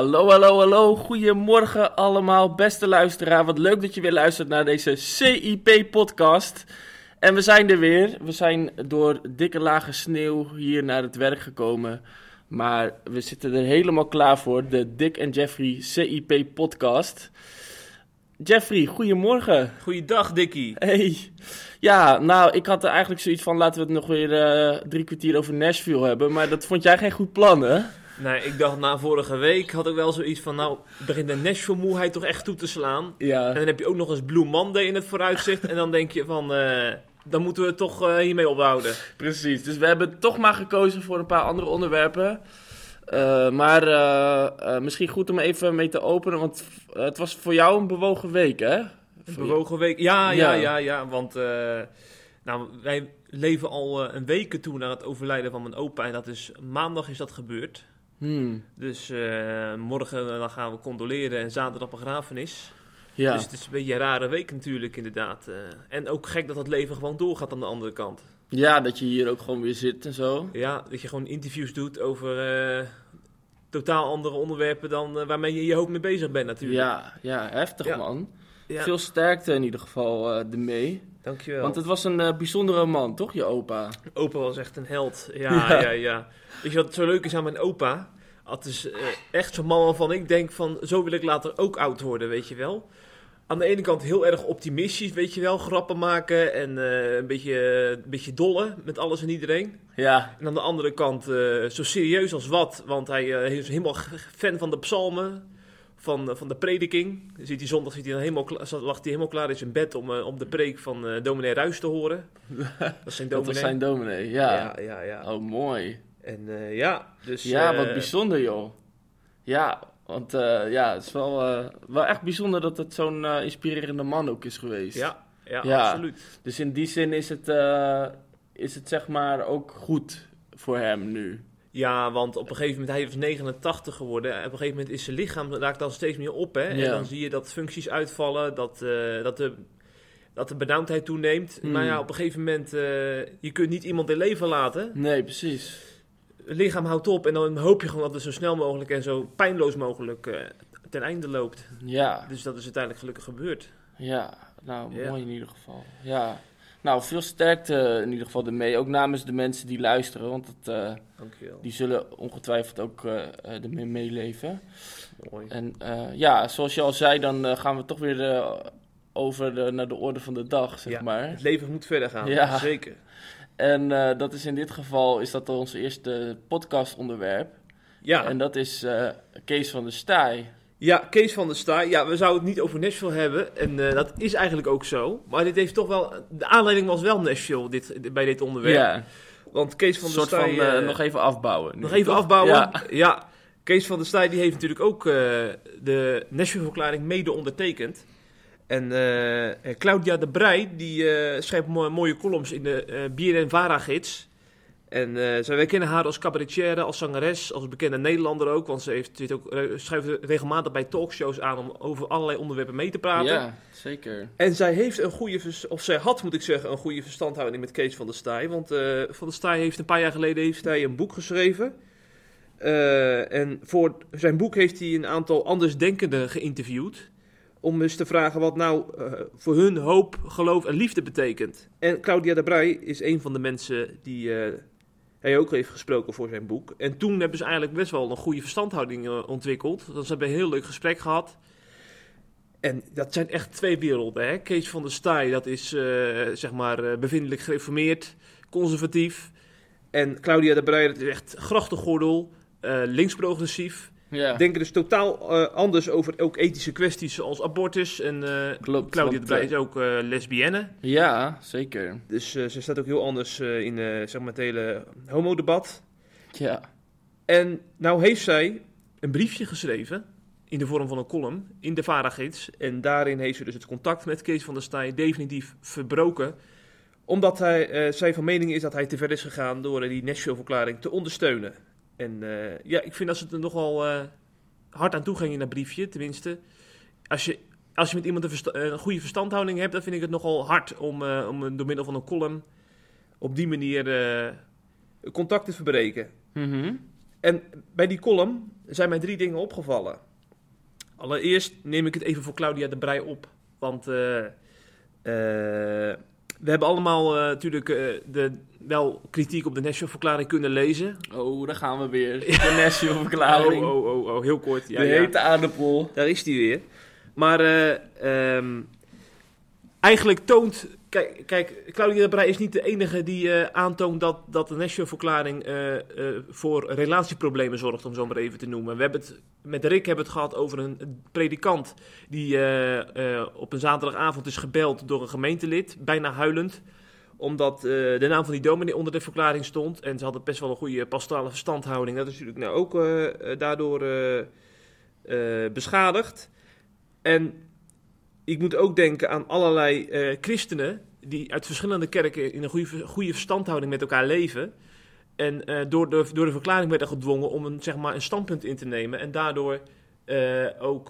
Hallo, hallo, hallo. Goedemorgen allemaal, beste luisteraar. Wat leuk dat je weer luistert naar deze CIP-podcast. En we zijn er weer. We zijn door dikke lage sneeuw hier naar het werk gekomen. Maar we zitten er helemaal klaar voor, de Dick en Jeffrey CIP-podcast. Jeffrey, goedemorgen. Goeiedag, Dickie. Hey. Ja, nou, ik had er eigenlijk zoiets van, laten we het nog weer eh, drie kwartier over Nashville hebben. Maar dat vond jij geen goed plan, hè? Nee, ik dacht na vorige week had ik wel zoiets van, nou, begint de Nashville-moeheid toch echt toe te slaan. Ja. En dan heb je ook nog eens Blue Monday in het vooruitzicht. en dan denk je van, eh, dan moeten we het toch eh, hiermee ophouden. Precies, dus we hebben toch maar gekozen voor een paar andere onderwerpen. Uh, maar misschien goed om even mee te openen, want het was voor jou een bewogen week, hè? Een bewogen week, ja, ja, ja, ja, ja want nou, wij leven al een weken toe naar het overlijden van mijn opa en dat is maandag is dat gebeurd. Hmm. Dus morgen dan gaan we condoleren en zaterdag begrafenis. Ja. Dus het is een beetje een rare week natuurlijk, inderdaad. en ook gek dat het leven gewoon doorgaat aan de andere kant. Ja, dat je hier ook gewoon weer zit en zo. Ja, dat je gewoon interviews doet over uh, totaal andere onderwerpen dan waarmee je je hoofd mee bezig bent natuurlijk. Ja, ja heftig Ja. man. Ja. Veel sterkte in ieder geval uh, ermee. Dankjewel. Want het was een uh, bijzondere man, toch, je opa? Opa was echt een held. Ja, Ja. ja, ja. Weet je wat zo leuk is aan mijn opa? Het is eh, echt zo'n man waarvan ik denk van, zo wil ik later ook oud worden, weet je wel. Aan de ene kant heel erg optimistisch, weet je wel, grappen maken en eh, een, beetje, een beetje dolle met alles en iedereen. Ja, En aan de andere kant eh, zo serieus als wat, want hij eh, is helemaal fan van de psalmen, van, eh, van de prediking. Ziet hij zondag zit hij dan helemaal, lag hij helemaal klaar in zijn bed om, eh, om de preek van eh dominee Ruis te horen. Dat is zijn dat dominee. was zijn dominee, ja. ja, ja, ja. Oh, mooi. En ja, dus... Ja, wat bijzonder, joh. Ja, want ja, het is wel, wel echt bijzonder dat het zo'n inspirerende man ook is geweest. Ja, ja, Ja. absoluut. Dus in die zin is het, is het zeg maar ook goed voor hem nu. Ja, want op een gegeven moment, hij was 89 geworden. En op een gegeven moment is zijn lichaam raakt dan steeds meer op. Hè? Ja. En dan zie je dat functies uitvallen, dat, eh, dat, de, dat de benauwdheid toeneemt. Hmm. Maar ja, op een gegeven moment, eh, je kunt niet iemand in leven laten. Nee, precies. Het lichaam houdt op en dan hoop je gewoon dat het zo snel mogelijk en zo pijnloos mogelijk eh, ten einde loopt. Ja, Dus dat is uiteindelijk gelukkig gebeurd. ja. Nou, Ja. mooi in ieder geval. Ja. Nou, veel sterkte in ieder geval ermee. Ook namens de mensen die luisteren. Want het, eh, die zullen ongetwijfeld ook eh, ermee meeleven. Mooi. En ja, zoals je al zei, dan gaan we toch weer over de, naar de orde van de dag, zeg Ja. maar. Het leven moet verder gaan. Ja. Zeker. En dat is in dit geval is dat ons eerste podcastonderwerp. Ja. En dat is Kees van der Staaij. Ja, Kees van der Staaij. Ja, we zouden het niet over Nashville hebben. En eh, dat is eigenlijk ook zo. Maar dit heeft toch wel... De aanleiding was wel Nashville dit, bij dit onderwerp. Ja, Want Kees van der soort van Staaij... eh, eh, nog even afbouwen. nu, nog even toch? afbouwen. Ja. Ja. Kees van der Staaij die heeft natuurlijk ook de Nashville-verklaring mede ondertekend. En Claudia de Brij, die schrijft mo- mooie columns in de eh BNN Vara-gids. En zij, wij kennen haar als cabaretière, als zangeres, als bekende Nederlander ook. Want ze heeft, zit ook, eh, schrijft regelmatig bij talkshows aan om over allerlei onderwerpen mee te praten. Ja, zeker. En zij heeft een goede, of zij had moet ik zeggen, een goede verstandhouding met Kees van der Staaij. Want eh, Van der Staaij heeft een paar jaar geleden heeft hij een boek geschreven. En voor zijn boek heeft hij een aantal andersdenkenden geïnterviewd. Om eens te vragen wat nou voor hun hoop, geloof en liefde betekent. En Claudia de Brij is een van de mensen die hij ook heeft gesproken voor zijn boek. En toen hebben ze eigenlijk best wel een goede verstandhouding eh, ontwikkeld. Dus ze hebben een heel leuk gesprek gehad. En dat zijn echt twee werelden. Hè? Kees van der Staaij, dat is eh, zeg maar eh, bevindelijk gereformeerd, conservatief. En Claudia de Breij, dat is echt grachtengordel, links-progressief. Ja, Denken dus totaal eh, anders over ook ethische kwesties zoals abortus. En eh, klopt. Claudia de eh, is ook eh, lesbienne. Ja, zeker. Dus ze staat ook heel anders in zeg maar het hele homodebat. Ja, En nou heeft zij een briefje geschreven in de vorm van een column in de Varagids. En daarin heeft ze dus het contact met Kees van der Staaij definitief verbroken. Omdat hij, zij van mening is dat hij te ver is gegaan door die Nashville-verklaring te ondersteunen. En eh, ja, ik vind dat ze er nogal eh, hard aan toe ging in dat briefje. Tenminste, als je, als je met iemand een, versta- een goede verstandhouding hebt, dan vind ik het nogal hard om, eh, om door middel van een column op die manier contact te verbreken. Mhm. En bij die column zijn mij drie dingen opgevallen. Allereerst neem ik het even voor Claudia de Brij op. Want we hebben allemaal eh, natuurlijk eh, de, wel kritiek op de National Verklaring kunnen lezen. Oh, daar gaan we weer. De National Verklaring. Oh, oh, oh, oh, heel kort. Ja, de ja. hete aardappel. Daar is die weer. Maar eh, ehm, eigenlijk toont. Kijk, kijk, Claudia Brij is niet de enige die eh, aantoont dat, dat de National Verklaring eh, eh, voor relatieproblemen zorgt, om zo maar even te noemen. We hebben het met Rick hebben het gehad over een, predikant die op een zaterdagavond is gebeld door een gemeentelid, bijna huilend omdat de naam van die dominee onder de verklaring stond. En ze hadden best wel een goede pastorale verstandhouding. Dat is natuurlijk nou ook daardoor beschadigd. En ik moet ook denken aan allerlei eh, christenen die uit verschillende kerken in een goede, goede verstandhouding met elkaar leven. En eh, door, de, door de verklaring werden gedwongen om een, zeg maar, een standpunt in te nemen. En daardoor eh, ook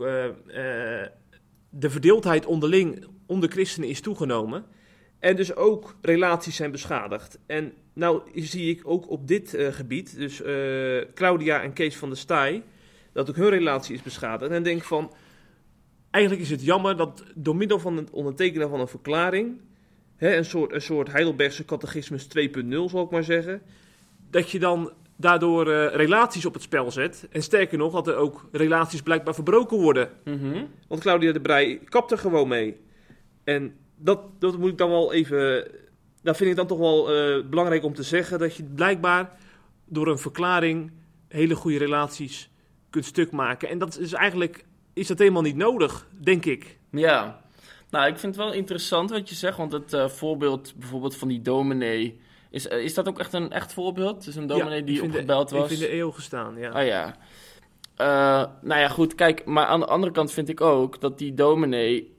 de verdeeldheid onderling onder christenen is toegenomen. En dus ook relaties zijn beschadigd. En nou zie ik ook op dit gebied, dus Claudia en Kees van der Staaij, dat ook hun relatie is beschadigd. En denk van, eigenlijk is het jammer dat door middel van het ondertekenen van een verklaring, hè, een, soort, een soort Heidelbergse catechismus 2.0 zal ik maar zeggen, dat je dan daardoor eh, relaties op het spel zet. En sterker nog, dat er ook relaties blijkbaar verbroken worden. Mhm. Want Claudia de Brij kapt er gewoon mee. En dat, dat moet ik dan wel even. Dat vind ik dan toch wel eh, belangrijk om te zeggen. Dat je blijkbaar door een verklaring hele goede relaties kunt stuk maken. En dat is eigenlijk. Is dat helemaal niet nodig, denk ik. Ja, nou, ik vind het wel interessant wat je zegt, want het eh, voorbeeld bijvoorbeeld van die dominee, is, eh, is dat ook echt een echt voorbeeld? Dus een dominee Ja, die de- opgebeld was? Ik vind de eeuw gestaan, ja. Oh ja. Eh, nou ja, goed, kijk, maar aan de andere kant vind ik ook dat die dominee,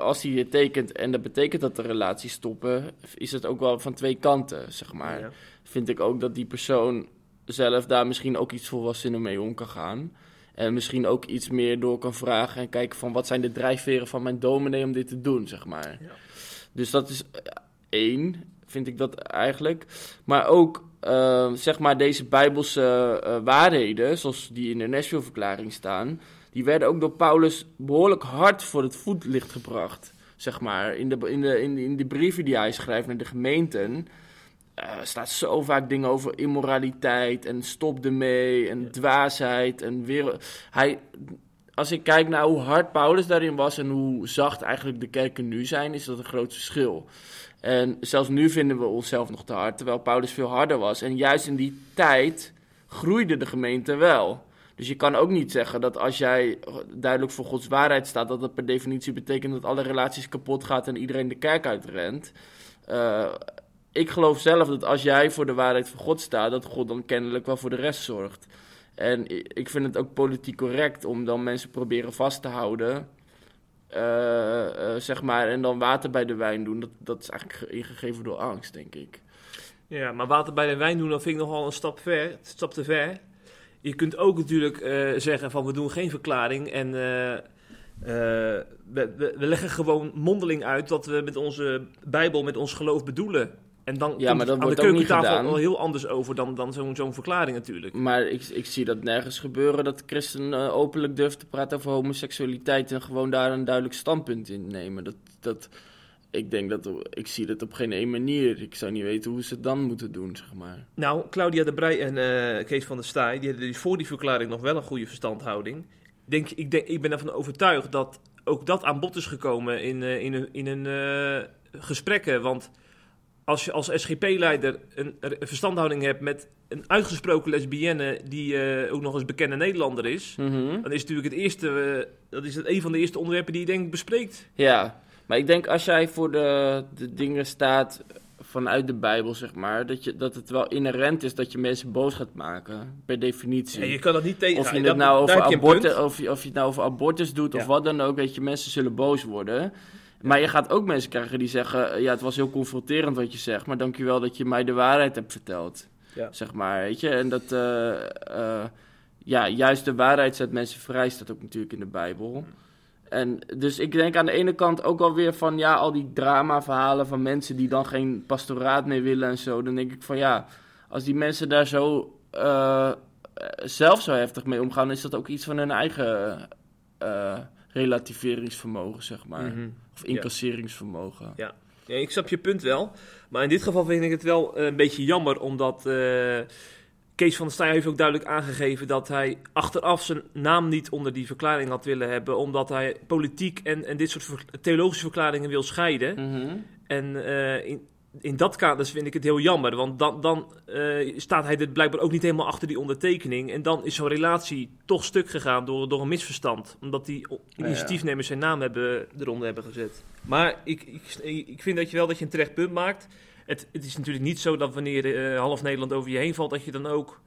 als hij het tekent en dat betekent dat de relaties stoppen, is het ook wel van twee kanten, zeg maar. Ja. Vind ik ook dat die persoon zelf daar misschien ook iets volwassener mee om kan gaan. En misschien ook iets meer door kan vragen en kijken van wat zijn de drijfveren van mijn dominee om dit te doen, zeg maar. Ja. Dus dat is eh, één, vind ik dat eigenlijk. Maar ook, eh, zeg maar, deze bijbelse eh, waarheden, zoals die in de Nashville-verklaring staan, die werden ook door Paulus behoorlijk hard voor het voetlicht gebracht. Zeg maar, in de, in de, in de, in de brieven die hij schrijft naar de gemeenten, eh, staat zo vaak dingen over immoraliteit en stop ermee en dwaasheid en weer. Hij, als ik kijk naar hoe hard Paulus daarin was en hoe zacht eigenlijk de kerken nu zijn, is dat een groot verschil. En zelfs nu vinden we onszelf nog te hard, terwijl Paulus veel harder was. En juist in die tijd groeide de gemeente wel. Dus je kan ook niet zeggen dat als jij duidelijk voor Gods waarheid staat, dat dat per definitie betekent dat alle relaties kapot gaat en iedereen de kerk uitrent. Eh, ik geloof zelf dat als jij voor de waarheid van God staat, dat God dan kennelijk wel voor de rest zorgt. En ik vind het ook politiek correct om dan mensen proberen vast te houden. eh, eh, zeg maar, en dan water bij de wijn doen. Dat, dat is eigenlijk ge- ingegeven door angst, denk ik. Ja, maar water bij de wijn doen, dat vind ik nogal een stap, ver, stap te ver. Je kunt ook natuurlijk eh, zeggen van we doen geen verklaring en we leggen gewoon mondeling uit wat we met onze Bijbel, met ons geloof bedoelen. En dan Ja, komt maar dat de wordt ook niet keukentafel wel heel anders over dan, dan zo'n zo'n verklaring natuurlijk. Maar ik, ik zie dat nergens gebeuren dat christenen eh, openlijk durven te praten over homoseksualiteit en gewoon daar een duidelijk standpunt in nemen. Dat, dat, ik denk dat, ik zie dat op geen één manier. Ik zou niet weten hoe ze het dan moeten doen, zeg maar. Nou, Claudia de Brij en eh, Kees van der Staaij, die hadden dus voor die verklaring nog wel een goede verstandhouding. Denk, ik, denk, ik ben ervan overtuigd dat ook dat aan bod is gekomen in, eh, in een, in een eh, gesprekken. Want als je als SGP-leider een, verstandhouding hebt met een uitgesproken lesbienne die eh, ook nog eens bekende Nederlander is, Mhm. dan is het natuurlijk het eerste, eh, dat is het een van de eerste onderwerpen die je denk ik bespreekt. Ja, maar ik denk als jij voor de, de dingen staat vanuit de Bijbel, zeg maar, dat, je, dat het wel inherent is dat je mensen boos gaat maken, per definitie. En je kan dat niet tegen. Of je het dat- nou over, abortus, of, je, of je het nou over abortus doet of wat dan ook, weet je, mensen zullen boos worden. Maar je gaat ook mensen krijgen die zeggen, eh, ja, het was heel confronterend wat je zegt, maar dankjewel dat je mij de waarheid hebt verteld. Ja. Zeg maar, weet je. En dat, eh, eh, ja, juist de waarheid zet mensen vrij, staat ook natuurlijk in de Bijbel. En dus ik denk aan de ene kant ook alweer van, ja, al die drama-verhalen van mensen die dan geen pastoraat meer willen en zo. Dan denk ik van, ja, als die mensen daar zo, eh, zelf zo heftig mee omgaan, is dat ook iets van hun eigen eh, relativeringsvermogen, zeg maar. Mhm. Of incasseringsvermogen. Ja. Ja, ik snap je punt wel. Maar in dit geval vind ik het wel eh, een beetje jammer, omdat eh, Kees van der Staaij heeft ook duidelijk aangegeven dat hij achteraf zijn naam niet onder die verklaring had willen hebben, omdat hij politiek en, en dit soort theologische verklaringen wil scheiden. Mhm. En eh, in, in dat kader vind ik het heel jammer, want dan, dan eh, staat hij er blijkbaar ook niet helemaal achter die ondertekening. En dan is zo'n relatie toch stuk gegaan door, door een misverstand, omdat die initiatiefnemers zijn naam hebben, eronder hebben gezet. Maar ik, ik, ik vind dat je wel dat je een terecht punt maakt. Het, het is natuurlijk niet zo dat wanneer eh, half Nederland over je heen valt, dat je dan ook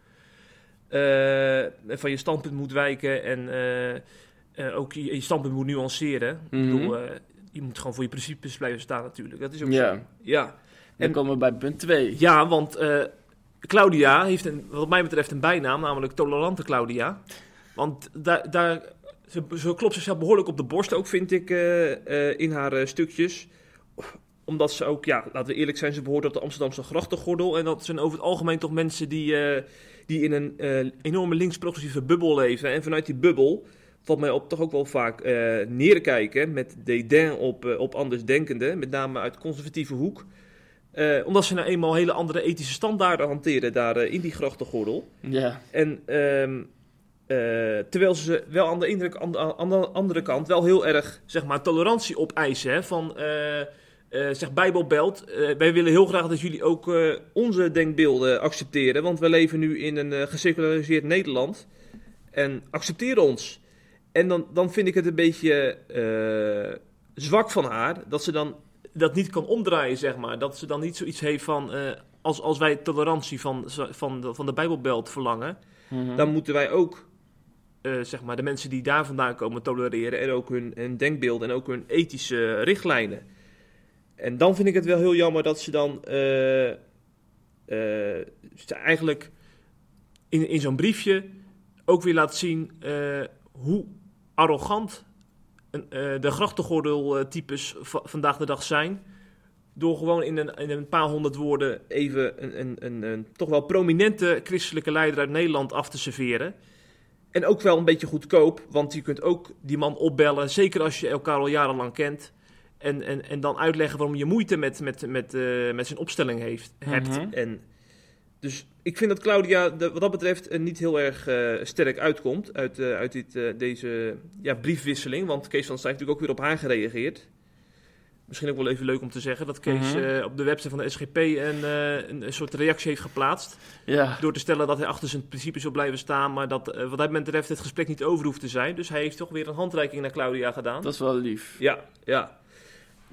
eh, van je standpunt moet wijken en ook je, je standpunt moet nuanceren. Mhm. Ik bedoel, eh, je moet gewoon voor je principes blijven staan natuurlijk. Dat is ook Ja. zo. Ja. Dan En- komen we bij punt 2. Ja, want eh, Claudia heeft een, wat mij betreft een bijnaam, namelijk Tolerante Claudia. Want daar, daar, ze, ze klopt zichzelf behoorlijk op de borst ook, vind ik, eh, eh, in haar stukjes. Omdat ze ook, ja, laten we eerlijk zijn, ze behoort tot de Amsterdamse grachtengordel. En dat zijn over het algemeen toch mensen die, die in een enorme links-progressieve bubbel leven. En vanuit die bubbel valt mij op toch ook wel vaak neerkijken met dédain op, op andersdenkenden. Met name uit conservatieve hoek. Eh, omdat ze nou eenmaal hele andere ethische standaarden hanteren daar eh, in die grachtengordel. Ja. En ehm, eh, terwijl ze wel aan de, indruk, aan, de, aan de andere kant wel heel erg zeg maar, tolerantie opeisen. Hè, van zeg Bijbelbelt, wij willen heel graag dat jullie ook onze denkbeelden accepteren. Want we leven nu in een geseculariseerd Nederland. En accepteer ons. En dan, dan vind ik het een beetje zwak van haar dat ze dan dat niet kan omdraaien, zeg maar. Dat ze dan niet zoiets heeft van. eh, als, als wij tolerantie van, van, de, van de Bijbelbelt verlangen, Mhm. dan moeten wij ook eh, zeg maar, de mensen die daar vandaan komen tolereren. En ook hun, hun denkbeelden en ook hun ethische richtlijnen. En dan vind ik het wel heel jammer dat ze dan eh, ze eigenlijk in, in zo'n briefje ook weer laat zien hoe arrogant een, eh, de grachtengordel-types va- vandaag de dag zijn. Door gewoon in een, in een paar honderd woorden even een, een, een, een toch wel prominente christelijke leider uit Nederland af te serveren. En ook wel een beetje goedkoop, want je kunt ook die man opbellen, zeker als je elkaar al jarenlang kent. En, en, en dan uitleggen waarom je moeite met, met, met, eh, met zijn opstelling heeft, hebt. Mhm. En dus ik vind dat Claudia de- wat dat betreft niet heel erg eh, sterk uitkomt uit, eh, uit dit, eh, deze ja, briefwisseling. Want Kees van Stijn heeft natuurlijk ook weer op haar gereageerd. Misschien ook wel even leuk om te zeggen dat Kees Mhm. op de website van de SGP een, een, soort reactie heeft geplaatst. Ja. Door te stellen dat hij achter zijn principes wil blijven staan, maar dat wat hij betreft het gesprek niet over hoeft te zijn. Dus hij heeft toch weer een handreiking naar Claudia gedaan. Dat is wel lief. Ja, ja.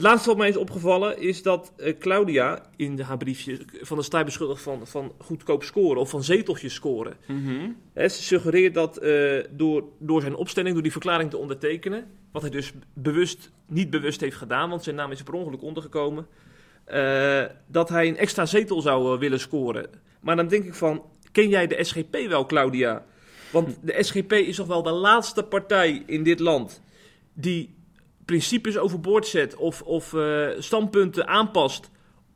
Laatste wat mij is opgevallen is dat eh, Claudia in haar briefje van de Staaij beschuldigd van, van goedkoop scoren of van zeteltjes scoren. Mhm. Ze suggereert dat eh, door, door zijn opstelling, door die verklaring te ondertekenen, wat hij dus bewust, niet bewust heeft gedaan, want zijn naam is er per ongeluk ondergekomen, eh, dat hij een extra zetel zou willen scoren. Maar dan denk ik van, ken jij de SGP wel, Claudia? Want de SGP is toch wel de laatste partij in dit land die principes overboord zet of, of eh, standpunten aanpast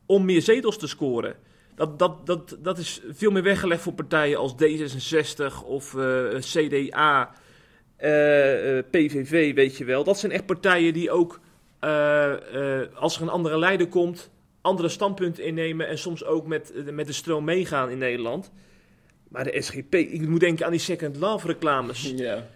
om meer zetels te scoren. Dat, dat, dat, dat is veel meer weggelegd voor partijen als D66 of eh, CDA, eh, PVV, weet je wel. Dat zijn echt partijen die ook, als er een andere leider komt, andere standpunten innemen en soms ook met, met de stroom meegaan in Nederland. Maar de SGP, ik moet denken aan die Second Love reclames. Ja.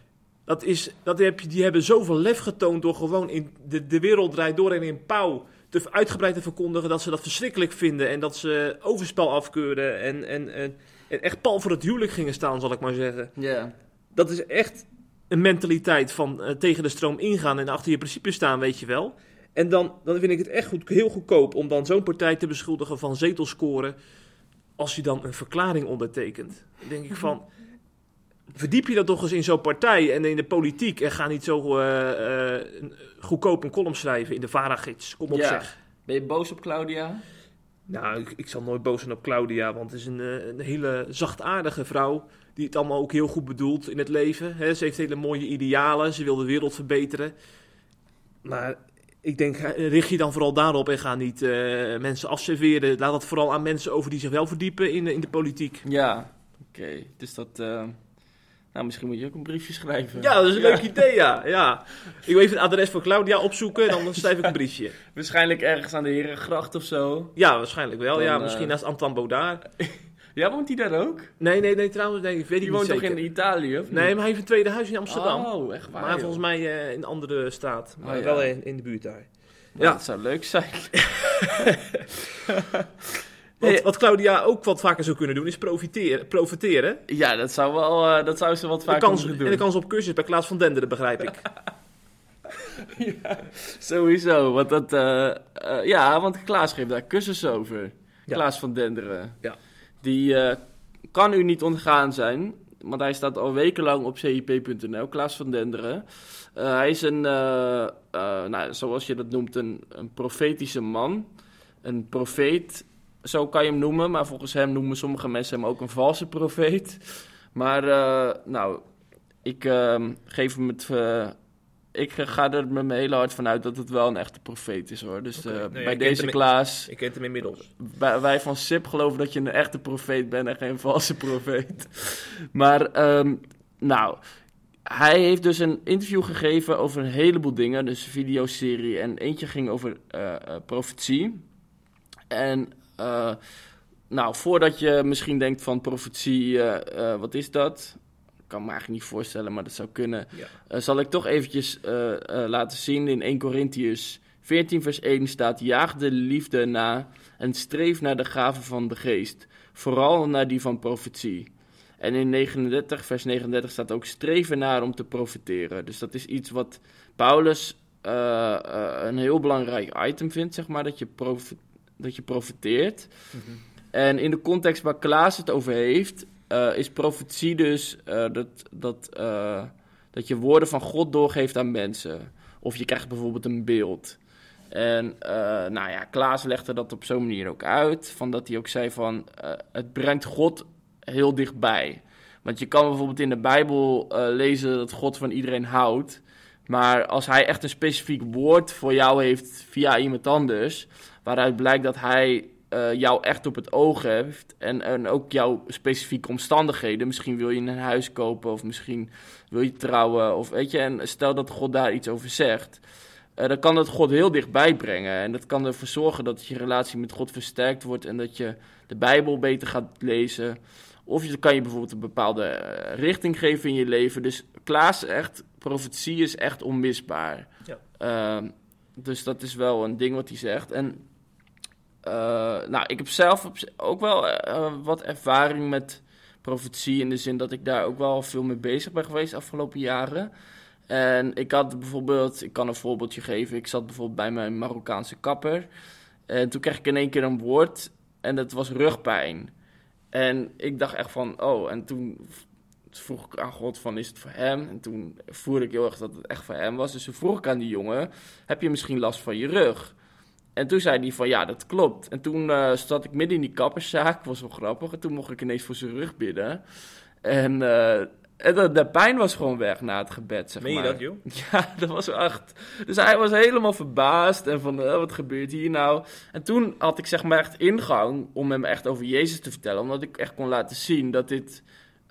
Dat is, dat heb je, die hebben zoveel lef getoond door gewoon in de, de wereld draait door en in pauw te uitgebreid te verkondigen dat ze dat verschrikkelijk vinden en dat ze overspel afkeuren en, en, en, en echt pal voor het huwelijk gingen staan, zal ik maar zeggen. Ja. Dat is echt een mentaliteit van eh, tegen de stroom ingaan en achter je principes staan, weet je wel. En dan, dan vind ik het echt goed, heel goedkoop om dan zo'n partij te beschuldigen van zetelscoren als je dan een verklaring ondertekent. Dan denk ik van, verdiep je dat toch eens in zo'n partij en in de politiek en ga niet zo eh, een- goedkoop een column schrijven in de Varagids. Kom op Ja. zeg. Ben je boos op Claudia? Nou, ik, ik zal nooit boos zijn op Claudia, want het is een, eh, een hele zachtaardige vrouw. Die het allemaal ook heel goed bedoelt in het leven. Ze heeft hele mooie idealen, ze wil de wereld verbeteren. Maar ik denk, richt je dan vooral daarop en ga niet mensen afserveren. Laat dat vooral aan mensen over die zich wel verdiepen in, de- in de politiek. Ja. Oké, dus dat... nou, misschien moet je ook een briefje schrijven. Ja, dat is een leuk idee, ja. ja. Ik wil even het adres van Claudia opzoeken en dan schrijf ik een briefje. Waarschijnlijk ergens aan de Herengracht of zo. Ja, waarschijnlijk wel. Dan, ja, eh, misschien naast Antoine Baudard. Ja, woont hij daar ook? Nee, nee, nee, trouwens, nee, ik weet Die niet woont toch zeker. in Italië, of Nee, maar hij heeft een tweede huis in Amsterdam. Oh, echt waar, maar joh. volgens mij eh, in een andere staat. Maar Oh, ja. wel in, in de buurt daar. Ja, Ja. dat zou leuk zijn. Wat, wat Claudia ook wat vaker zou kunnen doen, is profiteren. profiteren. Ja, dat zou, wel, eh, dat zou ze wat vaker kans, moeten en doen. de kans op cursus bij Klaas van Denderen, begrijp ik. Sowieso, want dat... eh, eh, ja, want Klaas geeft daar cursussen over. Ja. Klaas van Denderen. Ja. Die kan u niet ontgaan zijn, want hij staat al wekenlang op cip.nl, Klaas van Denderen. Hij is een, nou, zoals je dat noemt, een, een profetische man. Een profeet, zo kan je hem noemen, maar volgens hem noemen sommige mensen hem ook een valse profeet. Maar, eh, nou, ik ehm, geef hem het... eh, ik ga er met mijn hele hart van uit dat het wel een echte profeet is hoor. Dus eh, Nee, bij deze Klaas, Ik ken hem inmiddels. wij, wij van SIP geloven dat je een echte profeet bent en geen valse profeet. Maar, ehm, nou, hij heeft dus een interview gegeven over een heleboel dingen. Dus een videoserie en eentje ging over profetie. En, eh, nou, voordat je misschien denkt van profetie, eh, eh, wat is dat? Ik kan me eigenlijk niet voorstellen, maar dat zou kunnen. Ja. Zal ik toch eventjes laten zien. In 1 Corinthians 14 vers 1 staat... Jaag de liefde na en streef naar de gave van de geest. Vooral naar die van profetie. En in 39 vers 39 staat ook... Streven naar om te profiteren. Dus dat is iets wat Paulus een heel belangrijk item vindt, zeg maar. Dat je, profi- dat je profiteert. En in de context waar Klaas het over heeft, eh, is profetie dus eh, dat, dat, eh, dat je woorden van God doorgeeft aan mensen. Of je krijgt bijvoorbeeld een beeld. En nou ja, Klaas legde dat op zo'n manier ook uit. Van dat hij ook zei van, het brengt God heel dichtbij. Want je kan bijvoorbeeld in de Bijbel lezen dat God van iedereen houdt. Maar als hij echt een specifiek woord voor jou heeft via iemand anders, waaruit blijkt dat hij eh, jou echt op het oog heeft en, en ook jouw specifieke omstandigheden. Misschien wil je een huis kopen of misschien wil je trouwen of weet je. En stel dat God daar iets over zegt, eh, dan kan dat God heel dichtbij brengen. En dat kan ervoor zorgen dat je relatie met God versterkt wordt en dat je de Bijbel beter gaat lezen. Of je kan je bijvoorbeeld een bepaalde eh, richting geven in je leven. Dus Klaas echt, profetie is echt onmisbaar. Ja. Ehm, dus dat is wel een ding wat hij zegt. En eh, nou, ik heb zelf ook wel eh, wat ervaring met profetie. In de zin dat ik daar ook wel veel mee bezig ben geweest de afgelopen jaren. En ik had bijvoorbeeld, ik kan een voorbeeldje geven. Ik zat bijvoorbeeld bij mijn Marokkaanse kapper. En toen kreeg ik in één keer een woord. En dat was rugpijn. En ik dacht echt van, oh, en toen v- vroeg ik aan God van, is het voor hem? En toen voelde ik heel erg dat het echt voor hem was. Dus toen vroeg ik aan die jongen, heb je misschien last van je rug? En toen zei hij van, ja, dat klopt. En toen eh, zat ik midden in die kapperszaak, was wel grappig. En toen mocht ik ineens voor zijn rug bidden. En, eh, en de, de pijn was gewoon weg na het gebed, zeg Meen je maar. dat, joh? Ja, dat was echt. Dus hij was helemaal verbaasd en van, eh, wat gebeurt hier nou? En toen had ik zeg maar echt ingang om hem echt over Jezus te vertellen, omdat ik echt kon laten zien dat dit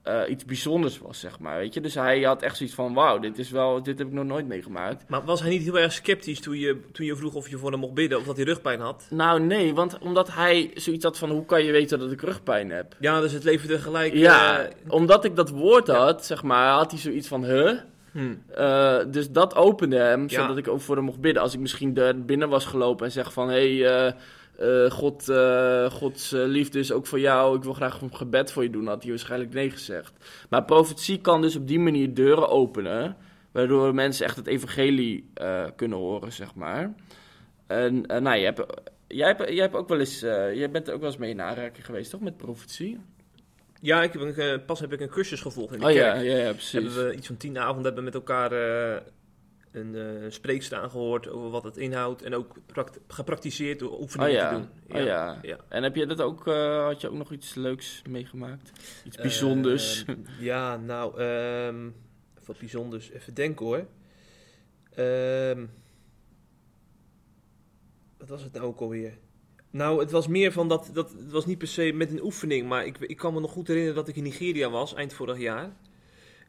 eh, iets bijzonders was, zeg maar, weet je. Dus hij had echt zoiets van, wauw, dit is wel, dit heb ik nog nooit meegemaakt. Maar was hij niet heel erg sceptisch toen je, toen je vroeg of je voor hem mocht bidden of dat hij rugpijn had? Nou, nee, want omdat hij zoiets had van, hoe kan je weten dat ik rugpijn heb? Ja, dus het leverde gelijk... Ja, eh, omdat ik dat woord Ja. had, zeg maar, had hij zoiets van, huh? hm. Eh, dus dat opende hem, Ja. zodat ik ook voor hem mocht bidden. Als ik misschien er binnen was gelopen en zeg van... hé, hey, eh, God, eh, Gods eh, liefde is ook voor jou. Ik wil graag een gebed voor je doen. Had hij waarschijnlijk nee gezegd. Maar profetie kan dus op die manier deuren openen... waardoor mensen echt het evangelie kunnen horen, zeg maar. En nou, jij hebt, jij, hebt, jij hebt ook wel eens... jij bent er ook wel eens mee in aanraking geweest, toch? Met profetie? Ja, ik heb een, pas heb ik een cursus gevolgd in de Oh kerk. ja, ja, ja, precies. Hebben we iets van tien avonden hebben met elkaar een eh spreekster aangehoord over wat het inhoudt. En ook gepraktiseerd door Oh oefeningen ja, te doen. oh ja. ja. En heb je dat ook, eh, had je ook nog iets leuks meegemaakt? Iets bijzonders? Ehm, ja, nou, ehm wat bijzonders. Even denken hoor. Ehm, wat was het nou ook alweer? Nou, het was meer van dat, dat het was niet per se met een oefening, maar ik, ik kan me nog goed herinneren dat ik in Nigeria was, eind vorig jaar.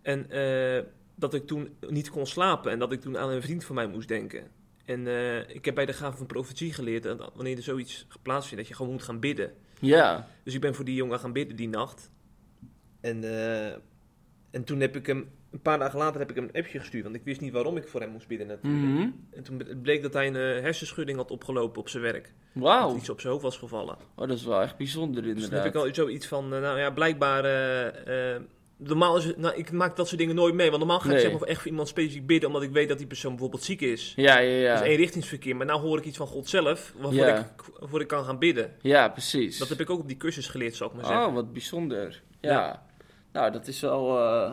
En eh, dat ik toen niet kon slapen en dat ik toen aan een vriend van mij moest denken. En eh, ik heb bij de gave van profetie geleerd dat wanneer er zoiets geplaatst vindt, dat je gewoon moet gaan bidden. Ja. Dus ik ben voor die jongen gaan bidden die nacht. En, eh, en toen heb ik hem, een paar dagen later heb ik hem een appje gestuurd, want ik wist niet waarom ik voor hem moest bidden natuurlijk. Mhm. En toen bleek dat hij een eh, hersenschudding had opgelopen op zijn werk. Wauw. Dat iets op zijn hoofd was gevallen. Oh, dat is wel echt bijzonder Dus inderdaad. heb ik al zoiets van, nou ja, blijkbaar... normaal is het, nou, ik maak dat soort dingen nooit mee. Want normaal ga ik Nee. zeg maar echt voor iemand specifiek bidden, omdat ik weet dat die persoon bijvoorbeeld ziek is. Ja, ja, ja. Dat is eenrichtingsverkeer. Maar nou hoor ik iets van God zelf, waarvoor, Ja. ik, waarvoor ik kan gaan bidden. Ja, precies. Dat heb ik ook op die cursus geleerd, zal ik maar zeggen. Oh, wat bijzonder. Ja. Ja. Nou, dat is wel... eh,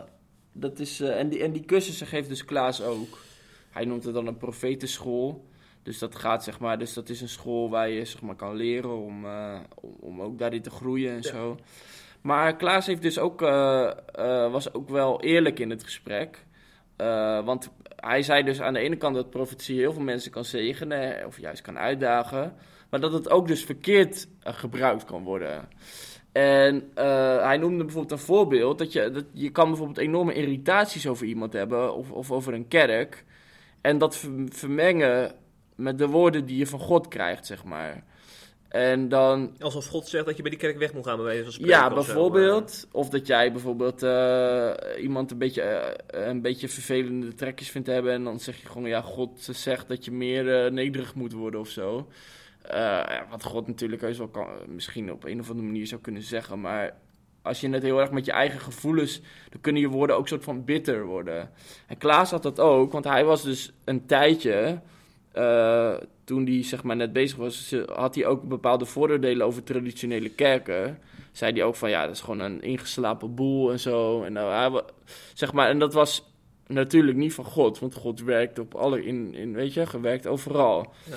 dat is, eh, en, die, en die cursussen geeft dus Klaas ook. Hij noemt het dan een profetenschool. Dus dat gaat, zeg maar... Dus dat is een school waar je, zeg maar, kan leren om, eh, om, om ook daarin te groeien en Ja. zo. Maar Klaas heeft dus ook, eh, eh, was ook wel eerlijk in het gesprek. Eh, want hij zei dus aan de ene kant dat profetie heel veel mensen kan zegenen... of juist kan uitdagen... maar dat het ook dus verkeerd gebruikt kan worden... En hij noemde bijvoorbeeld een voorbeeld dat je, dat je kan bijvoorbeeld enorme irritaties over iemand hebben of, of over een kerk. En dat ver- vermengen met de woorden die je van God krijgt, zeg maar. En dan, Alsof God zegt dat je bij die kerk weg moet gaan, bij wijze van spreken. ja, of zo, bijvoorbeeld. Of dat jij bijvoorbeeld eh, iemand een beetje, eh, een beetje vervelende trekjes vindt hebben. En dan zeg je gewoon, ja, God zegt dat je meer eh, nederig moet worden of zo. Wat God natuurlijk heus wel kan, misschien op een of andere manier zou kunnen zeggen. Maar als je het heel erg met je eigen gevoelens, dan kunnen je woorden ook soort van bitter worden. En Klaas had dat ook, want hij was dus een tijdje, toen hij zeg maar net bezig was, had hij ook bepaalde vooroordelen over traditionele kerken. Zei hij ook van ja, dat is gewoon een ingeslapen boel en zo. En, nou, zeg maar, en dat was natuurlijk niet van God, want God werkt op alle, in, in, weet je, gewerkt overal. Ja.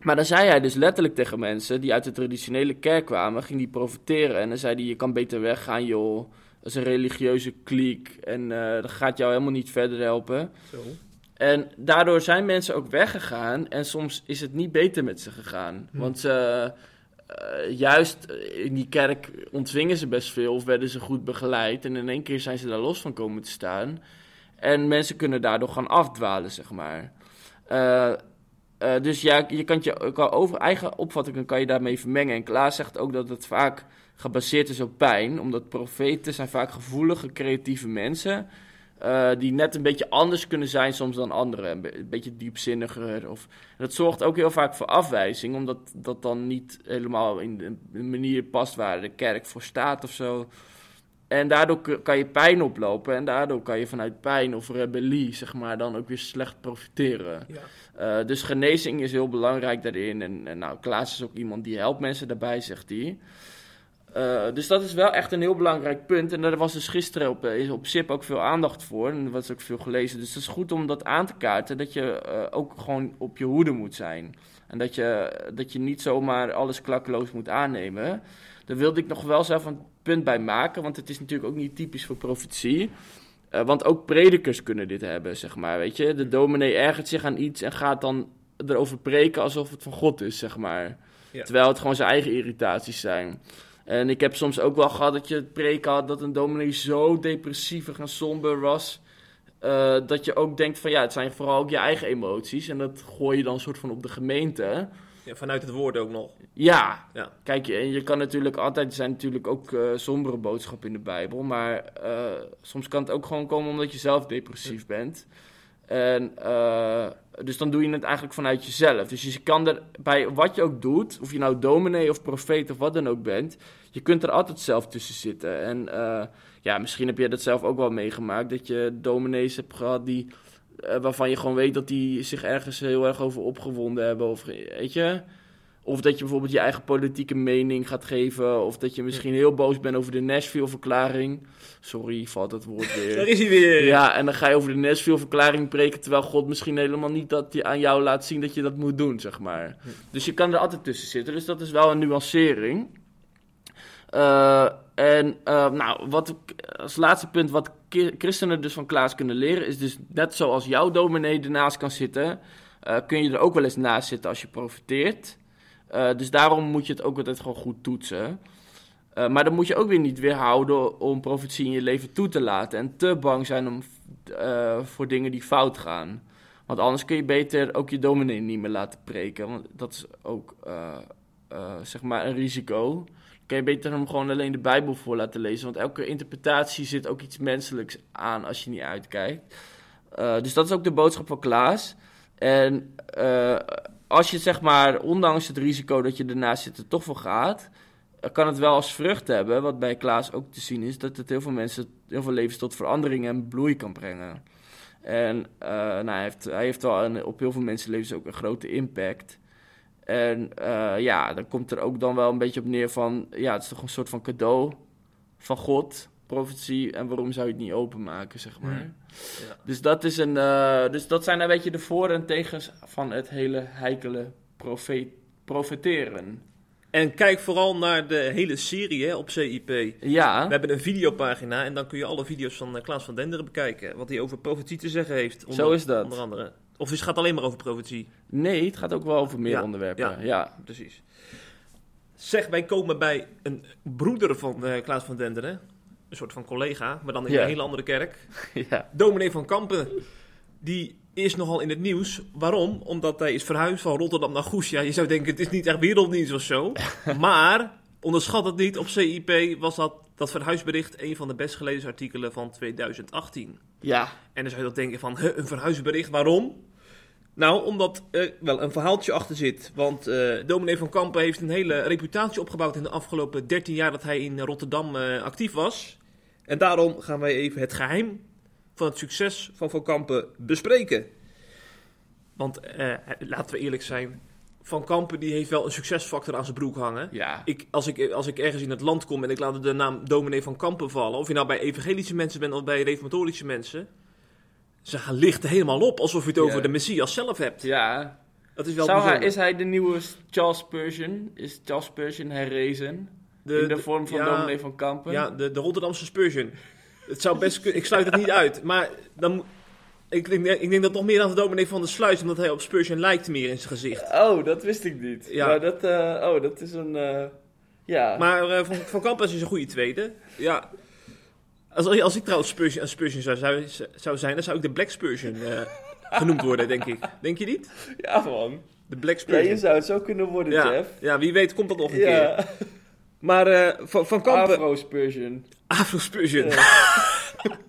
Maar dan zei hij dus letterlijk tegen mensen die uit de traditionele kerk kwamen, ging die profiteren. En dan zei hij, je kan beter weggaan joh, dat is een religieuze kliek en eh, dat gaat jou helemaal niet verder helpen. Zo. En daardoor zijn mensen ook weggegaan en soms is het niet beter met ze gegaan. Hm. Want ze, eh, juist in die kerk ontvingen ze best veel of werden ze goed begeleid. En in één keer zijn ze daar los van komen te staan. En mensen kunnen daardoor gaan afdwalen, zeg maar. Eh, eh, dus ja, je kan je kan over eigen opvattingen kan je daarmee vermengen. En Klaas zegt ook dat het vaak gebaseerd is op pijn. Omdat profeten zijn vaak gevoelige, creatieve mensen... eh, die net een beetje anders kunnen zijn soms dan anderen. Een, be- een beetje diepzinniger. Of, dat zorgt ook heel vaak voor afwijzing. Omdat dat dan niet helemaal in de, de manier past waar de kerk voor staat of zo. En daardoor kan je pijn oplopen. En daardoor kan je vanuit pijn of rebellie, zeg maar, dan ook weer slecht profiteren. Ja. Eh, dus genezing is heel belangrijk daarin. En, en nou, Klaas is ook iemand die helpt mensen daarbij, zegt hij. Eh, dus dat is wel echt een heel belangrijk punt. En daar was dus gisteren op, eh, is op SIP ook veel aandacht voor. En er was ook veel gelezen. Dus het is goed om dat aan te kaarten. Dat je eh, ook gewoon op je hoede moet zijn. En dat je, dat je niet zomaar alles klakkeloos moet aannemen. Daar wilde ik nog wel zelf een punt bij maken. Want het is natuurlijk ook niet typisch voor profetie. Want ook predikers kunnen dit hebben, zeg maar. Weet je, de dominee ergert zich aan iets en gaat dan erover preken alsof het van God is, zeg maar. Ja. Terwijl het gewoon zijn eigen irritaties zijn. En ik heb soms ook wel gehad dat je het preken had dat een dominee zo depressief en somber was. eh, dat je ook denkt van ja, het zijn vooral ook je eigen emoties. En dat gooi je dan soort van op de gemeente. Ja, vanuit het woord ook nog. Ja, Ja. kijk, en je kan natuurlijk altijd, er zijn natuurlijk ook eh, sombere boodschappen in de Bijbel, maar eh, soms kan het ook gewoon komen omdat je zelf depressief bent. En eh, dus dan doe je het eigenlijk vanuit jezelf. Dus je kan er bij wat je ook doet, of je nou dominee of profeet of wat dan ook bent, je kunt er altijd zelf tussen zitten. En eh, ja, misschien heb je dat zelf ook wel meegemaakt, dat je dominees hebt gehad die, eh, waarvan je gewoon weet dat die zich ergens heel erg over opgewonden hebben. Of weet je, of dat je bijvoorbeeld je eigen politieke mening gaat geven. Of dat je misschien heel boos bent over de Nashville-verklaring. Sorry, valt dat woord Daar weer. is hij weer. Ja, en dan ga je over de Nashville-verklaring preken... terwijl God misschien helemaal niet dat aan jou laat zien dat je dat moet doen, zeg maar. Dus je kan er altijd tussen zitten. Dus dat is wel een nuancering. Eh, en eh, nou, wat als laatste punt, wat christenen dus van Klaas kunnen leren... is dus net zoals jouw dominee ernaast kan zitten... eh, kun je er ook wel eens naast zitten als je profiteert... Eh, dus daarom moet je het ook altijd gewoon goed toetsen. Eh, maar dan moet je ook weer niet weerhouden om profetie in je leven toe te laten. En te bang zijn om, eh, voor dingen die fout gaan. Want anders kun je beter ook je dominee niet meer laten preken. Want dat is ook zeg maar een risico. Dan kun je beter hem gewoon alleen de Bijbel voor laten lezen. Want elke interpretatie zit ook iets menselijks aan als je niet uitkijkt. Dus dat is ook de boodschap van Klaas. En als je zeg maar, ondanks het risico dat je ernaast zit, er toch voor gaat, eh, kan het wel als vrucht hebben, wat bij Klaas ook te zien is, dat het heel veel mensen, heel veel levens tot verandering en bloei kan brengen. En eh, nou, hij, heeft, hij heeft wel op heel veel mensenlevens ook een grote impact. En eh, ja, dan komt er ook dan wel een beetje op neer van, ja, het is toch een soort van cadeau van God, profetie, en waarom zou je het niet openmaken, zeg maar. Hmm. Ja. Dus, dat is een, eh, dus dat zijn een beetje de voor- en tegens van het hele heikele profeet, profeteren. En kijk vooral naar de hele serie hè, op CIP. Ja, We hebben een videopagina en dan kun je alle video's van eh, Klaas van Denderen bekijken. Wat hij over profetie te zeggen heeft. Onder, Zo is dat. Onder andere. Of is het gaat alleen maar over profetie. nee, het gaat ook wel over meer Ja, onderwerpen. ja. Ja, Precies. Zeg, wij komen bij een broeder van eh, Klaas van Denderen. Een soort van collega, maar dan in Ja. een hele andere kerk. ja. Dominee van Kampen. Die is nogal in het nieuws. Waarom? Omdat hij is verhuisd van Rotterdam naar Goes. Ja, je zou denken, het is niet echt wereldnieuws of zo. maar, onderschat het niet, op CIP was dat, dat verhuisbericht een van de best gelezen artikelen van 2018. ja. En dan zou je dat denken van, huh, een verhuisbericht, waarom? Nou, omdat er wel een verhaaltje achter zit. Want eh dominee van Kampen heeft een hele reputatie opgebouwd in de afgelopen 13 jaar dat hij in Rotterdam eh, actief was. En daarom gaan wij even het geheim van het succes van Van Kampen bespreken. Want eh, laten we eerlijk zijn, Van Kampen die heeft wel een succesfactor aan zijn broek hangen. ja. Ik, als, ik, als ik ergens in het land kom en ik laat de naam dominee van Kampen vallen, of je nou bij evangelische mensen bent of bij reformatorische mensen, ze gaan lichten helemaal op alsof je het over de Messias zelf hebt. ja. Dat is wel Zou hij, is hij de nieuwe Charles Spurgeon? Is Charles Spurgeon herrezen? In de vorm van ja, dominee van Kampen? Ja, de, de Rotterdamse Spurgeon. Het zou best ik sluit het niet uit, maar dan, ik, denk, ik denk dat nog meer aan de dominee van de Sluis, omdat hij op Spurgeon lijkt meer in zijn gezicht. Oh, dat wist ik niet. Ja. Maar dat, eh, oh, dat is een... eh, ja. Maar eh, van, van Kampen is een goede tweede. Ja. Als, als ik trouwens Spurgeon, een Spurgeon zou, zou, zou zijn, dan zou ik de Black Spurgeon genoemd worden, denk ik. Denk je niet? ja, man. De Black Ja, Spurgeon. je zou het zo kunnen worden, Ja, Jeff. ja, wie weet komt dat nog een keer. Maar eh, van, van Kampen... Afro Spurgeon. Afro Spurgeon. Ja.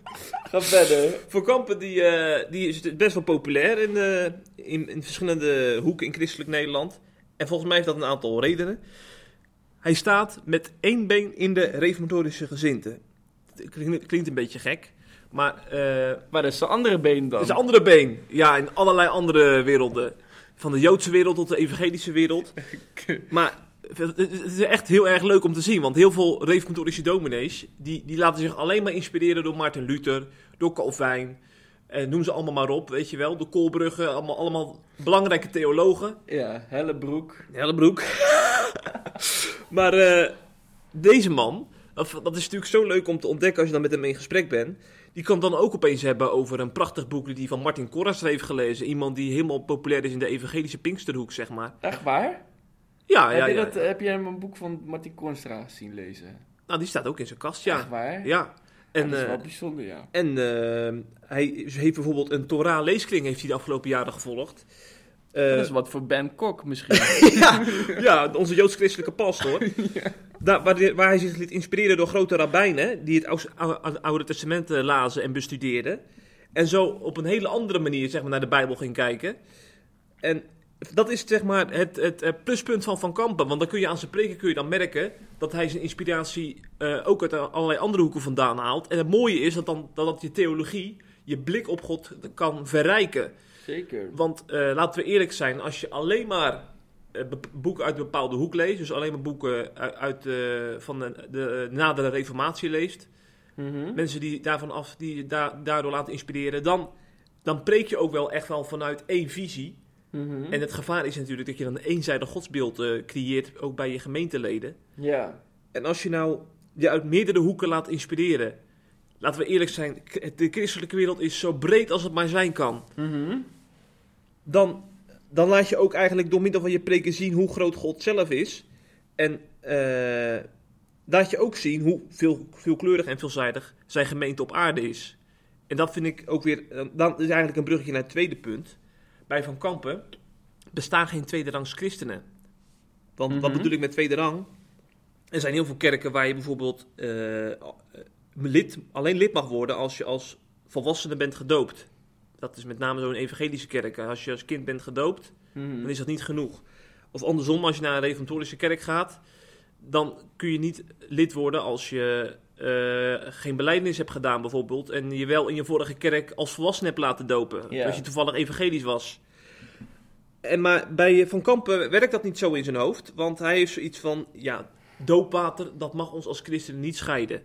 Ga verder. Van Kampen die, eh, die is best wel populair in, eh, in, in verschillende hoeken in christelijk Nederland. En volgens mij heeft dat een aantal redenen. Hij staat met één been in de reformatorische gezinte. Het klinkt, klinkt een beetje gek. Maar eh, Maar dat is de andere been dan. Is een andere been. Ja, in allerlei andere werelden. Van de Joodse wereld tot de evangelische wereld. Maar het is echt heel erg leuk om te zien. Want heel veel reformatorische dominees... Die, die laten zich alleen maar inspireren door Martin Luther... door Calvijn... En noem ze allemaal maar op, weet je wel. De Koolbrugge, allemaal, allemaal belangrijke theologen. Ja, Hellebroek. Hellebroek. maar eh, deze man, dat, dat is natuurlijk zo leuk om te ontdekken als je dan met hem in gesprek bent. Die kan dan ook opeens hebben over een prachtig boek die hij van Martin Korras heeft gelezen. Iemand die helemaal populair is in de evangelische Pinksterhoek, zeg maar. Echt waar? Ja, ja, heb, je ja. dat, heb je hem een boek van Martin Kornstra zien lezen? Nou, die staat ook in zijn kast, Echt ja. waar? Ja. En dat is eh, wel bijzonder, ja. en eh, hij heeft bijvoorbeeld een Torah-leeskring heeft hij de afgelopen jaren gevolgd. Eh, dat is wat voor Ben Kok misschien. ja, ja, onze joods-christelijke pastor. Daar, waar, waar hij zich liet inspireren door grote rabbijnen... die het Oude, Testament eh, lazen en bestudeerden. En zo op een hele andere manier zeg maar, naar de Bijbel ging kijken. En dat is zeg maar het, het, pluspunt van Van Kampen. Want dan kun je aan zijn preken kun je dan merken... dat hij zijn inspiratie eh, ook uit allerlei andere hoeken vandaan haalt. En het mooie is dat, dan, dat je theologie... je blik op God kan verrijken. Zeker. Want eh, laten we eerlijk zijn, als je alleen maar eh, boeken uit een bepaalde hoek leest, dus alleen maar boeken uit, uit van de, de nadere reformatie leest, Mhm. mensen die daarvan af, die da daardoor laten inspireren, dan, dan preek je ook wel echt wel vanuit één visie. Mhm. En het gevaar is natuurlijk dat je dan een eenzijdig godsbeeld eh, creëert, ook bij je gemeenteleden. Ja. En als je nou je uit meerdere hoeken laat inspireren, laten we eerlijk zijn, de christelijke wereld is zo breed als het maar zijn kan. Mhm. dan, dan laat je ook eigenlijk door middel van je preken zien hoe groot God zelf is. En eh, laat je ook zien hoe veel, veelkleurig en veelzijdig zijn gemeente op aarde is. En dat vind ik ook weer, dan is eigenlijk een bruggetje naar het tweede punt. Bij Van Kampen bestaan geen tweederangs christenen. Want wat Mhm. bedoel ik met tweede rang? Er zijn heel veel kerken waar je bijvoorbeeld eh, lid, alleen lid mag worden als je als volwassene bent gedoopt. Dat is met name zo'n evangelische kerk. Als je als kind bent gedoopt, Mhm. dan is dat niet genoeg. Of andersom, als je naar een reformatorische kerk gaat, dan kun je niet lid worden als je eh, geen belijdenis hebt gedaan bijvoorbeeld. En je wel in je vorige kerk als volwassene hebt laten dopen. Als je toevallig evangelisch was. En maar bij Van Kampen werkt dat niet zo in zijn hoofd. Want hij heeft zoiets van, ja, doopwater, dat mag ons als christenen niet scheiden.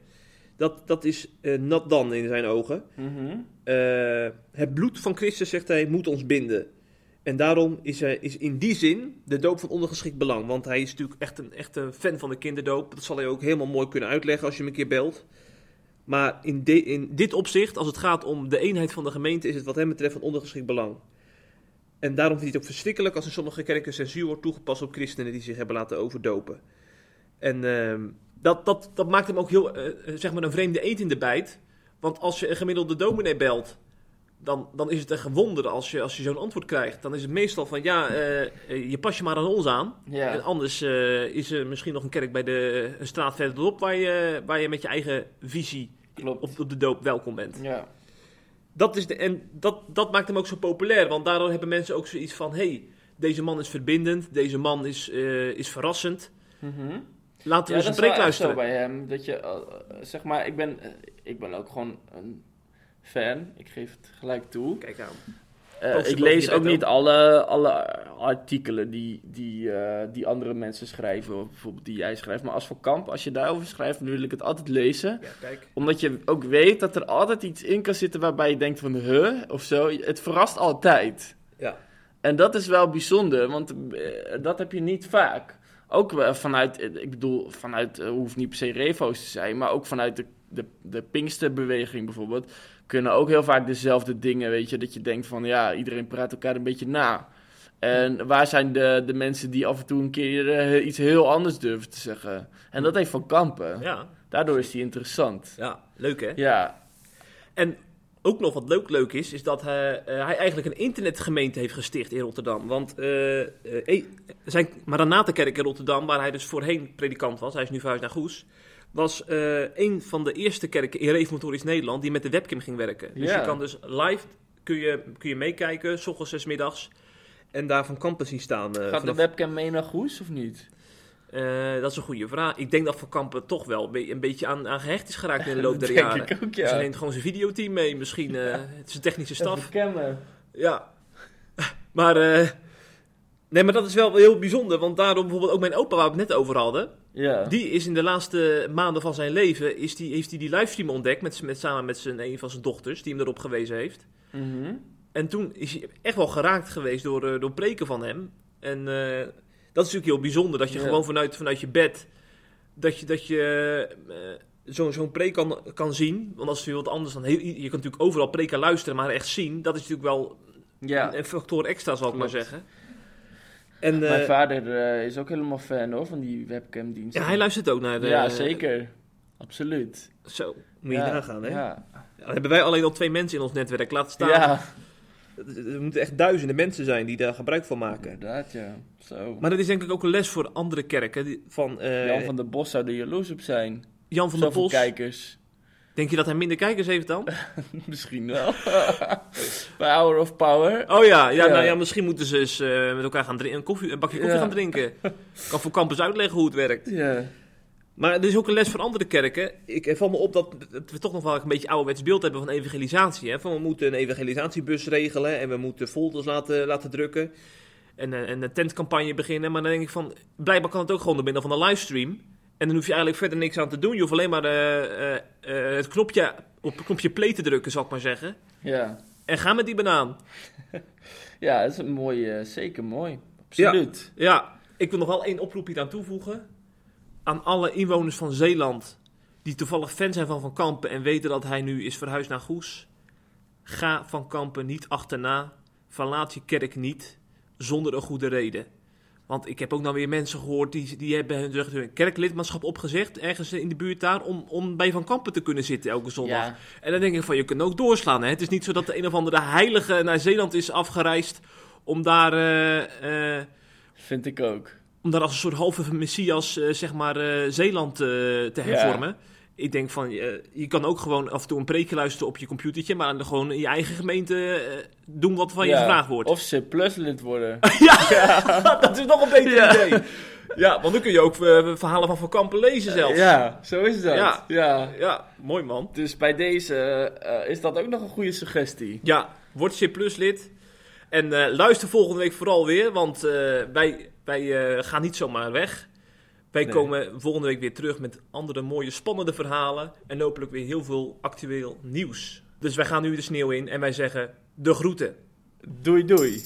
Dat, dat is eh nat dan in zijn ogen. Mhm. Eh, het bloed van Christus, zegt hij, moet ons binden. En daarom is, hij, is in die zin de doop van ondergeschikt belang. Want hij is natuurlijk echt een, echt een fan van de kinderdoop. Dat zal hij ook helemaal mooi kunnen uitleggen als je hem een keer belt. Maar in, in dit opzicht, als het gaat om de eenheid van de gemeente, is het wat hem betreft van ondergeschikt belang. En daarom vind hij het ook verschrikkelijk als in sommige kerken censuur wordt toegepast op christenen die zich hebben laten overdopen. En ehm, dat, dat, dat maakt hem ook heel, eh, eh, zeg maar, een vreemde eend in de bijt. Want als je een gemiddelde dominee belt, dan, dan is het een wonder als je, als je zo'n antwoord krijgt. Dan is het meestal van, ja, eh, eh, je pas je maar aan ons aan. En anders eh, is er misschien nog een kerk bij de een straat verderop waar je, waar je met je eigen visie Klopt. op, op de doop welkom bent. Ja. Dat, is de, en dat, dat maakt hem ook zo populair, want daardoor hebben mensen ook zoiets van, hey, deze man is verbindend, deze man is, is verrassend. Mhm. Laten we Ja, eens een preek zo luisteren. bij hem. Dat je, zeg maar, ik ben, ik ben ook gewoon een fan. Ik geef het gelijk toe. Kijk aan. Eh, Post je ik lees ook niet alle, alle artikelen die, die, eh, die andere mensen schrijven, of bijvoorbeeld die jij schrijft. Maar als voor kamp, als je daarover schrijft, dan wil ik het altijd lezen. Ja, kijk. Omdat je ook weet dat er altijd iets in kan zitten waarbij je denkt van, huh, of zo. Het verrast altijd. Ja. En dat is wel bijzonder, want eh, dat heb je niet vaak. Ook vanuit, eh, ik bedoel, vanuit, eh, hoeft niet per se refo's te zijn, maar ook vanuit de, de, de Pinksterbeweging bijvoorbeeld, kunnen ook heel vaak dezelfde dingen, weet je, dat je denkt van, ja, iedereen praat elkaar een beetje na. En waar zijn de, de mensen die af en toe een keer eh, iets heel anders durven te zeggen? En dat heeft Van Kampen. Ja, Daardoor is die interessant. ja, leuk hè? Ja, En ook nog wat leuk, leuk is, is dat hij, eh, hij eigenlijk een internetgemeente heeft gesticht in Rotterdam. Want eh, eh, eh, zijn Maranatenkerk in Rotterdam, waar hij dus voorheen predikant was, hij is nu verhuisd naar Goes, was eh, een van de eerste kerken in Reformatorisch Nederland die met de webcam ging werken. Dus Ja. je kan dus live, kun je, kun je meekijken, s ochtends, zes middags, en daar van campus zien staan. eh, gaat de webcam mee naar Goes of niet? Eh, dat is een goede vraag. Ik denk dat Van Kampen toch wel een be- een beetje aan, aan gehecht is geraakt in de loop der jaren. ik ook, Ze ja. neemt gewoon zijn videoteam mee, misschien het is een technische staf. Ja. Maar, nee, maar dat is wel heel bijzonder, want daarom bijvoorbeeld ook mijn opa, waar we het net over hadden, Ja. die is in de laatste maanden van zijn leven, is die, heeft hij die livestream ontdekt, met, met, samen met zijn, een van zijn dochters, die hem erop gewezen heeft. Mhm. En toen is hij echt wel geraakt geweest door, eh, door preken van hem. En eh, dat is natuurlijk heel bijzonder, dat je Ja. gewoon vanuit, vanuit je bed, dat je, dat je eh, zo'n zo'n preek kan, kan zien. Want is weer wat anders dan, heel, je kan natuurlijk overal preken luisteren, maar echt zien, dat is natuurlijk wel Ja. een factor extra, zal ik maar zeggen. En Mijn eh, vader eh, is ook helemaal fan hoor, van die webcamdienst. ja, hij luistert ook naar de... Ja, zeker. Absoluut. Zo, moet je ja. nagaan, hè? Ja. Dan hebben wij alleen al twee mensen in ons netwerk, laat staan. ja. Er moeten echt duizenden mensen zijn die daar gebruik van maken. Inderdaad, ja. Zo. Maar dat is denk ik ook een les voor andere kerken. die- Van, eh, Jan van der Bos zou er jaloers op zijn. Jan van der Bos. kijkers. Denk je dat hij minder kijkers heeft dan? Misschien wel. Bij Hour of Power. Oh ja, ja, Ja. Nou ja misschien moeten ze eens eh, met elkaar gaan drinken, een, koffie, een bakje koffie Ja. gaan drinken. kan voor campus uitleggen hoe het werkt. Ja. Maar er is ook een les voor andere kerken. Ik het valt me op dat, dat we toch nog wel een beetje ouderwets beeld hebben van evangelisatie. Hè? Van we moeten een evangelisatiebus regelen en we moeten folders laten, laten drukken. En, eh, en een tentcampagne beginnen. Maar dan denk ik van, blijkbaar kan het ook gewoon door middel van een livestream. En dan hoef je eigenlijk verder niks aan te doen. Je hoeft alleen maar eh, eh, eh, het knopje op het knopje play te drukken, zal ik maar zeggen. Ja. En ga met die banaan. Ja, dat is een mooi, eh, zeker mooi. Absoluut. Ja, ik wil nog wel één oproep hier aan toevoegen. Aan alle inwoners van Zeeland die toevallig fan zijn van Van Kampen en weten dat hij nu is verhuisd naar Goes. Ga Van Kampen niet achterna. Verlaat je kerk niet. zonder een goede reden. Want ik heb ook nou weer mensen gehoord die, die hebben hun, hun kerklidmaatschap opgezegd, ergens in de buurt daar, om, om bij Van Kampen te kunnen zitten elke zondag. Ja, En dan denk ik van, je kunt ook doorslaan. Hè? Het is niet zo dat de een of andere heilige naar Zeeland is afgereisd om daar, eh, eh, vind ik ook. om daar als een soort halve messias, eh, zeg maar, Zeeland te hervormen. Ik denk van, eh, je kan ook gewoon af en toe een preekje luisteren op je computertje, maar dan gewoon in je eigen gemeente eh, doen wat van je gevraagd wordt. Of C plus lid worden. Ja, dat is nog een beter Ja. idee. Ja, want dan kun je ook eh, verhalen van Van Kampen lezen zelfs. Ja, zo is dat. Ja. ja. Ja, mooi man. Dus bij deze is dat ook nog een goede suggestie. Ja, word C Plus lid. En luister volgende week vooral weer, want wij, wij gaan niet zomaar weg. Wij Nee. komen volgende week weer terug met andere mooie, spannende verhalen. En hopelijk weer heel veel actueel nieuws. Dus wij gaan nu de sneeuw in en wij zeggen de groeten. Doei doei.